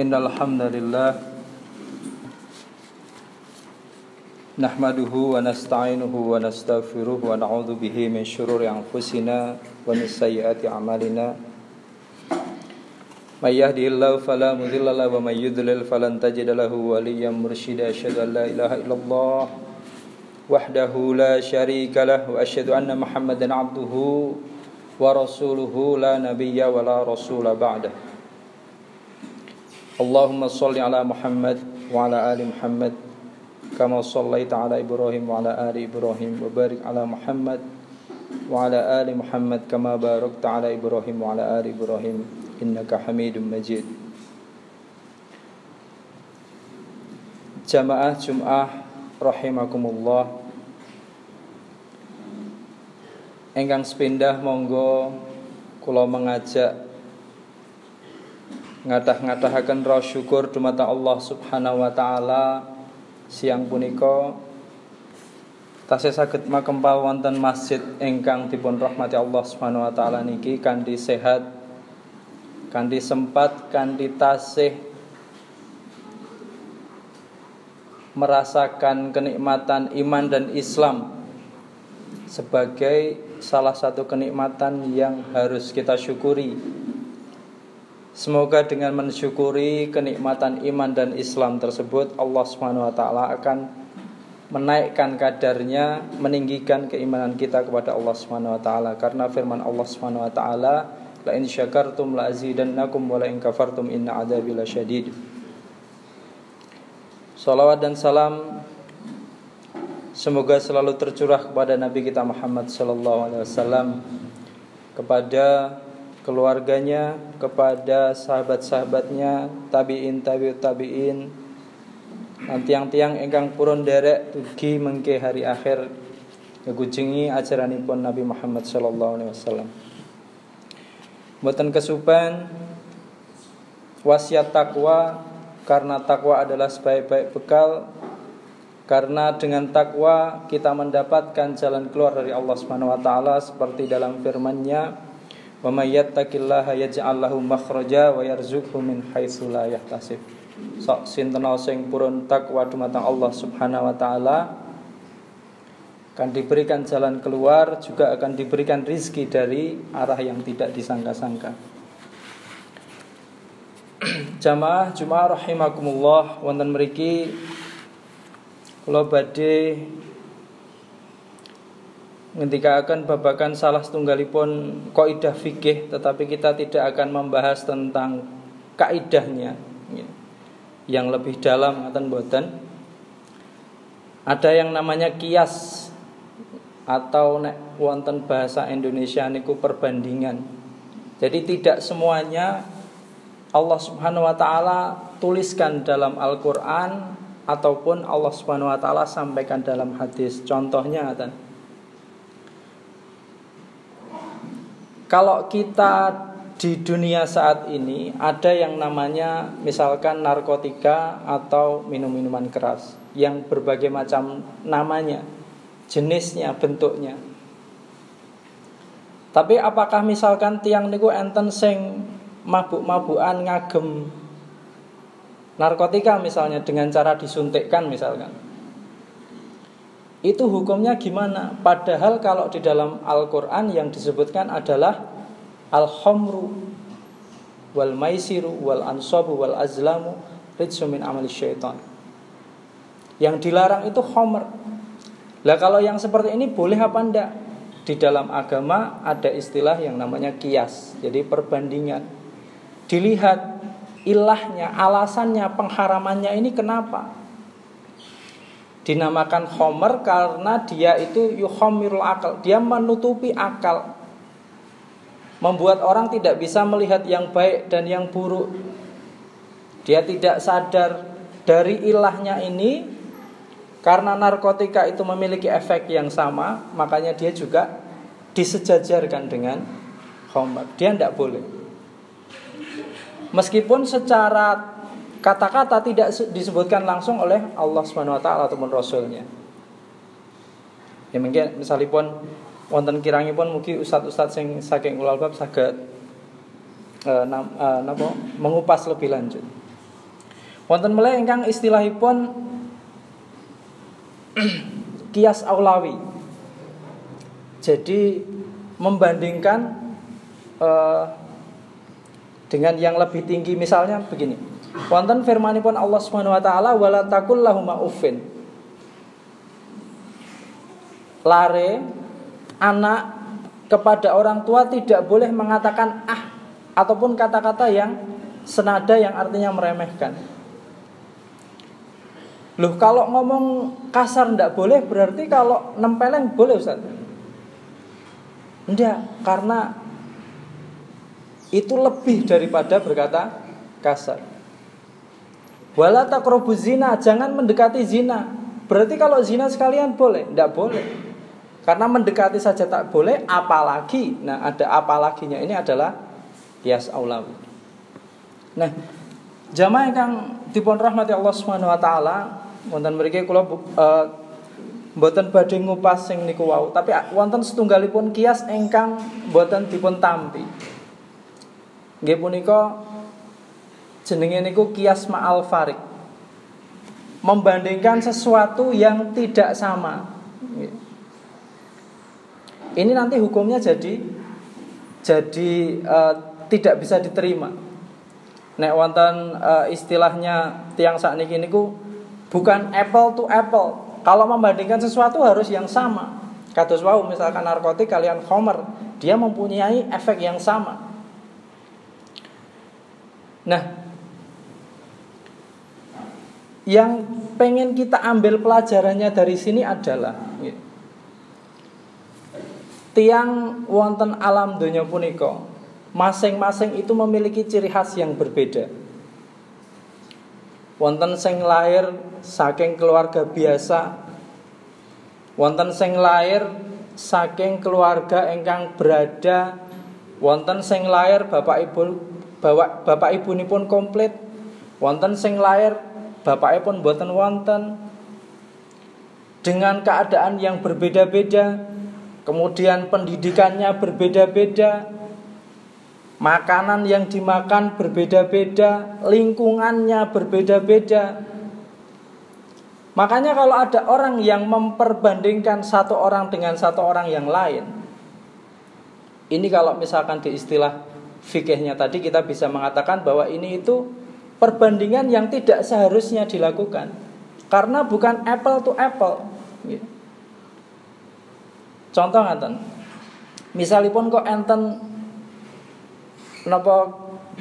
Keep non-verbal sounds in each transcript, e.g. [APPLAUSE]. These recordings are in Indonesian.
إن الحمد لله نحمده ونستعينه ونستغفره ونعوذ به من شرور أنفسنا ومن سيئات أعمالنا من يهده الله فلا مضل له ومن يضلل فلن تجد له وليا مرشدا أشهد أن لا إله إلا الله وحده لا شريك له وأشهد أن محمدا عبده ورسوله لا نبي ولا رسول بعده اللهم صل على محمد وعلى آل محمد كما صليت على إبراهيم وعلى آل إبراهيم وبارك على محمد وعلى آل محمد كما باركت على إبراهيم وعلى آل إبراهيم إنك حميد مجيد Jamaah Jum'ah rahimakumullah Engkang sepindah monggo kula mengajak ngadah-ngadahaken roh syukur dumateng Allah Subhanahu wa taala siang punika tasih saged makempal wonten masjid ingkang dipun rahmati Allah Subhanahu wa taala niki kanthi sehat kanthi sempat kanthi tasih merasakan kenikmatan iman dan Islam sebagai salah satu kenikmatan yang harus kita syukuri. Semoga dengan mensyukuri kenikmatan iman dan Islam tersebut Allah Subhanahu wa taala akan menaikkan kadarnya, meninggikan keimanan kita kepada Allah Subhanahu wa taala karena firman Allah Subhanahu wa taala la in syakartum la azidannakum wa la in kafartum inna adzabi lasyadid. Salawat dan salam semoga selalu tercurah kepada Nabi kita Muhammad sallallahu alaihi wasallam kepada keluarganya, kepada sahabat-sahabatnya, tabiin tabiut tabiin, dan tiang-tiang ingkang purun derek tugi mengke hari akhir. Ngegujengi ajaranipun Nabi Muhammad sallallahu alaihi wasallam. Mboten kesupen wasiat takwa karena takwa adalah sebaik-baik bekal. Karena dengan takwa kita mendapatkan jalan keluar dari Allah Subhanahu wa taala seperti dalam firman-Nya wa may yattaqillaha yaj'al lahu makhraja wa yarzuqhu min haitsu la yahtasib. Sok sinten sing purun takwa dumateng Allah Subhanahu wa taala akan diberikan jalan keluar juga akan diberikan rizki dari arah yang tidak disangka-sangka. [CLEARS THROAT] Jamaah Jumaah rahimakumullah wonten mriki kula badhe ngendikaken babakan salah setunggalipun kaidah fikih tetapi kita tidak akan membahas tentang kaidahnya ya. yang lebih dalam ngaten boten ada yang namanya kias atau nek wonten bahasa Indonesia niku perbandingan jadi tidak semuanya Allah Subhanahu wa taala tuliskan dalam Al-Qur'an ataupun Allah Subhanahu wa taala sampaikan dalam hadis. Contohnya kan Kalau kita di dunia saat ini ada yang namanya misalkan narkotika atau minum-minuman keras yang berbagai macam namanya, jenisnya, bentuknya. Tapi apakah misalkan tiang niku enten sing mabuk-mabukan ngagem narkotika misalnya dengan cara disuntikkan misalkan itu hukumnya gimana? Padahal kalau di dalam Al-Qur'an yang disebutkan adalah al-khamru wal maisiru wal ansabu wal azlamu rijsu min syaitan. Yang dilarang itu khamr. Lah kalau yang seperti ini boleh apa enggak di dalam agama ada istilah yang namanya kias jadi perbandingan. Dilihat ilahnya, alasannya, pengharamannya ini kenapa? Dinamakan homer karena dia itu yuhomirul akal, dia menutupi akal. Membuat orang tidak bisa melihat yang baik dan yang buruk. Dia tidak sadar dari ilahnya ini karena narkotika itu memiliki efek yang sama, makanya dia juga disejajarkan dengan homer. Dia tidak boleh. Meskipun secara kata-kata tidak disebutkan langsung oleh Allah Subhanahu wa taala ataupun rasulnya. Ya mungkin misalipun wonten kirangipun mugi ustaz-ustaz sing saking ulal bab saged mengupas lebih lanjut. Wonten meleh ingkang istilahipun [CLEARS THROAT] kias aulawi. Jadi membandingkan uh, dengan yang lebih tinggi misalnya begini. Wonten firmanipun Allah Subhanahu wa taala wala takul lahum uffin. Lare anak kepada orang tua tidak boleh mengatakan ah ataupun kata-kata yang senada yang artinya meremehkan. Loh kalau ngomong kasar ndak boleh berarti kalau nempeleng boleh Ustaz? Enggak, karena itu lebih daripada berkata kasar. Wala taqrabu zina, jangan mendekati zina. Berarti kalau zina sekalian boleh? Enggak boleh. Karena mendekati saja tak boleh, apalagi. Nah, ada apalaginya ini adalah kias aulawi. Nah, jamaah yang dipun rahmati Allah Subhanahu wa taala, wonten mriki kula uh, mboten badhe ngupas sing niku wau, tapi wonten setunggalipun kias ingkang mboten dipun tampi. Nggih punika jenenge niku kias ma'al farik. Membandingkan sesuatu yang tidak sama. Ini nanti hukumnya jadi jadi uh, tidak bisa diterima. Nek wonten uh, istilahnya tiang sakniki niku bukan apple to apple. Kalau membandingkan sesuatu harus yang sama. Kados wau misalkan narkotik kalian homer, dia mempunyai efek yang sama. Nah, yang pengen kita ambil pelajarannya dari sini adalah ya, tiang wonten alam dunia puniko masing-masing itu memiliki ciri khas yang berbeda. Wonten sing lahir saking keluarga biasa wonten sing lahir saking keluarga engkang berada wonten sing lahir bapak ibu bapak bapak ibu pun komplit wonten sing lahir bapak pun buatan wonten dengan keadaan yang berbeda-beda kemudian pendidikannya berbeda-beda Makanan yang dimakan berbeda-beda, lingkungannya berbeda-beda. Makanya kalau ada orang yang memperbandingkan satu orang dengan satu orang yang lain, ini kalau misalkan di istilah fikihnya tadi kita bisa mengatakan bahwa ini itu perbandingan yang tidak seharusnya dilakukan karena bukan apple to apple. Contoh ngaten. Misalipun kok enten Napa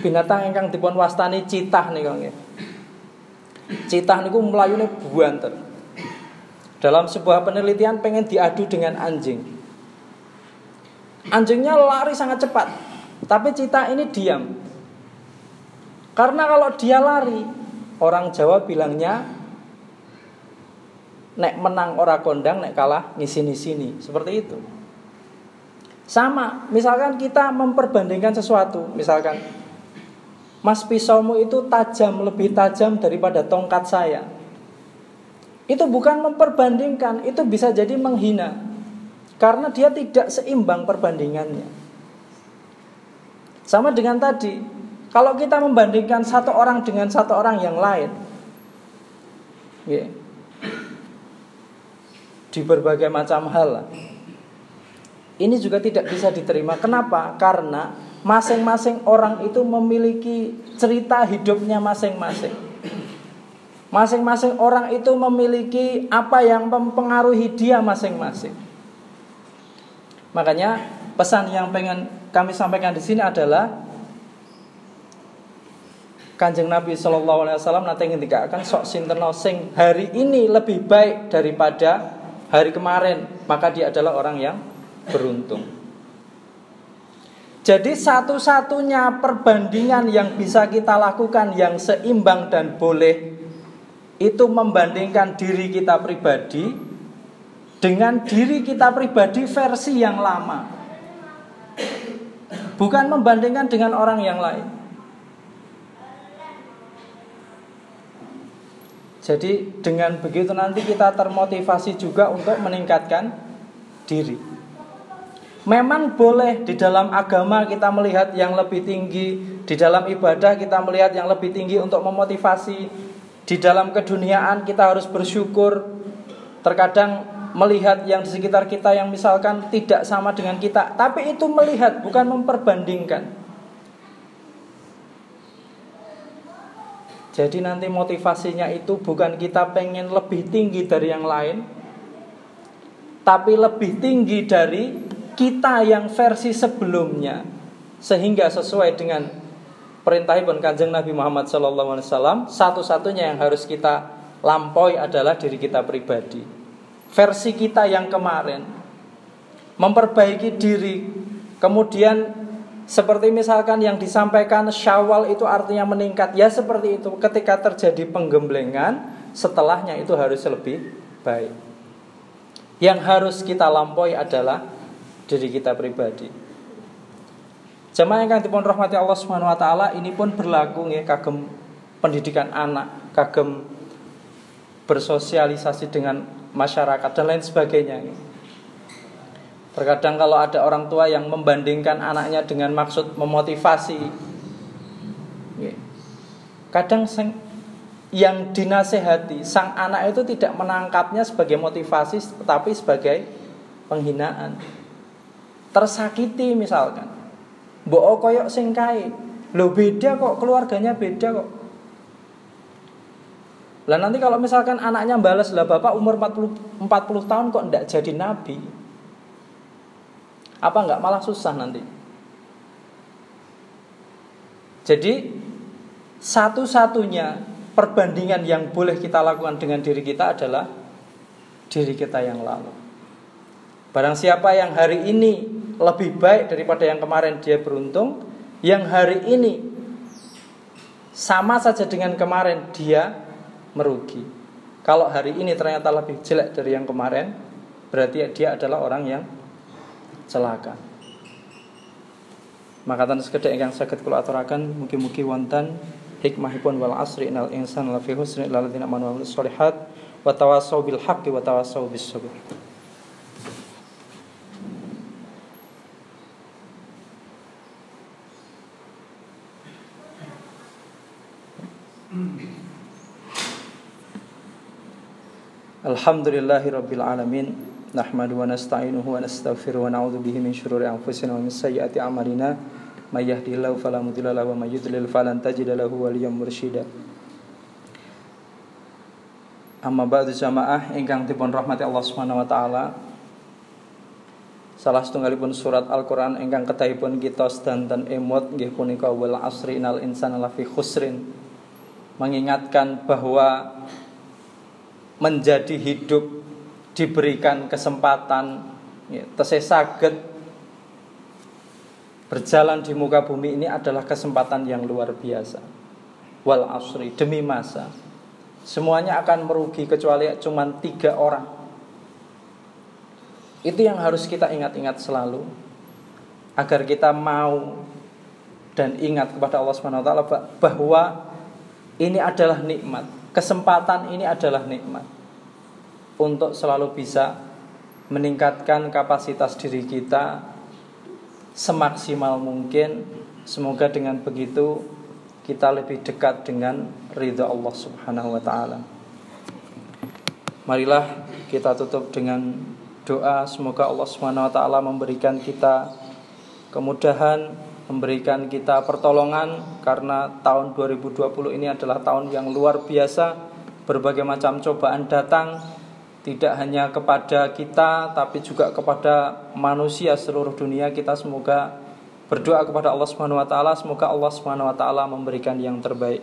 binatang ingkang dipun wastani citah nih nggih. Citah niku mlayune buanten. Dalam sebuah penelitian pengen diadu dengan anjing. Anjingnya lari sangat cepat, tapi citah ini diam. Karena kalau dia lari, orang Jawa bilangnya nek menang ora kondang, nek kalah ngisi-sini, seperti itu. Sama, misalkan kita memperbandingkan sesuatu, misalkan Mas pisaumu itu tajam, lebih tajam daripada tongkat saya. Itu bukan memperbandingkan, itu bisa jadi menghina. Karena dia tidak seimbang perbandingannya. Sama dengan tadi, kalau kita membandingkan satu orang dengan satu orang yang lain, ya, di berbagai macam hal, ini juga tidak bisa diterima. Kenapa? Karena masing-masing orang itu memiliki cerita hidupnya masing-masing. Masing-masing orang itu memiliki apa yang mempengaruhi dia masing-masing. Makanya pesan yang pengen kami sampaikan di sini adalah Kanjeng Nabi Shallallahu Alaihi Wasallam nanti ketika akan sok sinten sing hari ini lebih baik daripada hari kemarin maka dia adalah orang yang beruntung. Jadi satu-satunya perbandingan yang bisa kita lakukan yang seimbang dan boleh itu membandingkan diri kita pribadi dengan diri kita pribadi versi yang lama. Bukan membandingkan dengan orang yang lain. Jadi dengan begitu nanti kita termotivasi juga untuk meningkatkan diri. Memang boleh di dalam agama kita melihat yang lebih tinggi, di dalam ibadah kita melihat yang lebih tinggi untuk memotivasi Di dalam keduniaan kita harus bersyukur. Terkadang melihat yang di sekitar kita yang misalkan tidak sama dengan kita, tapi itu melihat bukan memperbandingkan. Jadi nanti motivasinya itu bukan kita pengen lebih tinggi dari yang lain, tapi lebih tinggi dari kita yang versi sebelumnya, sehingga sesuai dengan perintah ibn kanjeng Nabi Muhammad SAW, satu-satunya yang harus kita lampaui adalah diri kita pribadi, versi kita yang kemarin, memperbaiki diri, kemudian seperti misalkan yang disampaikan syawal itu artinya meningkat. Ya seperti itu. Ketika terjadi penggemblengan Setelahnya itu harus lebih baik. Yang harus kita lampaui adalah diri kita pribadi. Jemaah yang dipun rahmati Allah taala ini pun berlaku ya kagem pendidikan anak, kagem bersosialisasi dengan masyarakat dan lain sebagainya. Terkadang kalau ada orang tua yang membandingkan anaknya dengan maksud memotivasi Kadang yang dinasehati Sang anak itu tidak menangkapnya sebagai motivasi Tetapi sebagai penghinaan. Tersakiti misalkan. Mbok koyok singkai Lo beda kok keluarganya beda kok. Lah nanti kalau misalkan anaknya balas lah bapak umur 40, 40 tahun kok tidak jadi nabi apa enggak malah susah nanti? Jadi satu-satunya perbandingan yang boleh kita lakukan dengan diri kita adalah diri kita yang lalu. Barang siapa yang hari ini lebih baik daripada yang kemarin dia beruntung, yang hari ini sama saja dengan kemarin dia merugi. Kalau hari ini ternyata lebih jelek dari yang kemarin, berarti dia adalah orang yang celaka. Maka tan sekedhik ingkang saged kula aturaken mugi-mugi wonten hikmahipun wal asri innal insan lafi husni illa ladzina amanu wa sholihat wa tawassaw bil haqqi wa tawassaw bis sabr. Alhamdulillahi Rabbil Alamin نحمد ونستعينه ونستغفره ونعوذ به من شرور أنفسنا ومن سيئات أعمالنا من يهده الله فلا مضل له ومن يضلل فلن تجد له وليا مرشدا Amma ba'du jamaah ingkang dipun rahmati Allah Subhanahu wa taala. Salah setunggalipun surat Al-Qur'an ingkang kedahipun kita sedanten emot nggih punika wal asri innal insana lafi khusrin. Mengingatkan bahwa menjadi hidup diberikan kesempatan ya, saged berjalan di muka bumi ini adalah kesempatan yang luar biasa. Wal asri demi masa. Semuanya akan merugi kecuali cuma tiga orang. Itu yang harus kita ingat-ingat selalu agar kita mau dan ingat kepada Allah Subhanahu wa taala bahwa ini adalah nikmat. Kesempatan ini adalah nikmat untuk selalu bisa meningkatkan kapasitas diri kita semaksimal mungkin. Semoga dengan begitu kita lebih dekat dengan ridha Allah Subhanahu wa taala. Marilah kita tutup dengan doa semoga Allah Subhanahu wa taala memberikan kita kemudahan, memberikan kita pertolongan karena tahun 2020 ini adalah tahun yang luar biasa. Berbagai macam cobaan datang, tidak hanya kepada kita tapi juga kepada manusia seluruh dunia. Kita semoga berdoa kepada Allah taala. Semoga Allah taala memberikan yang terbaik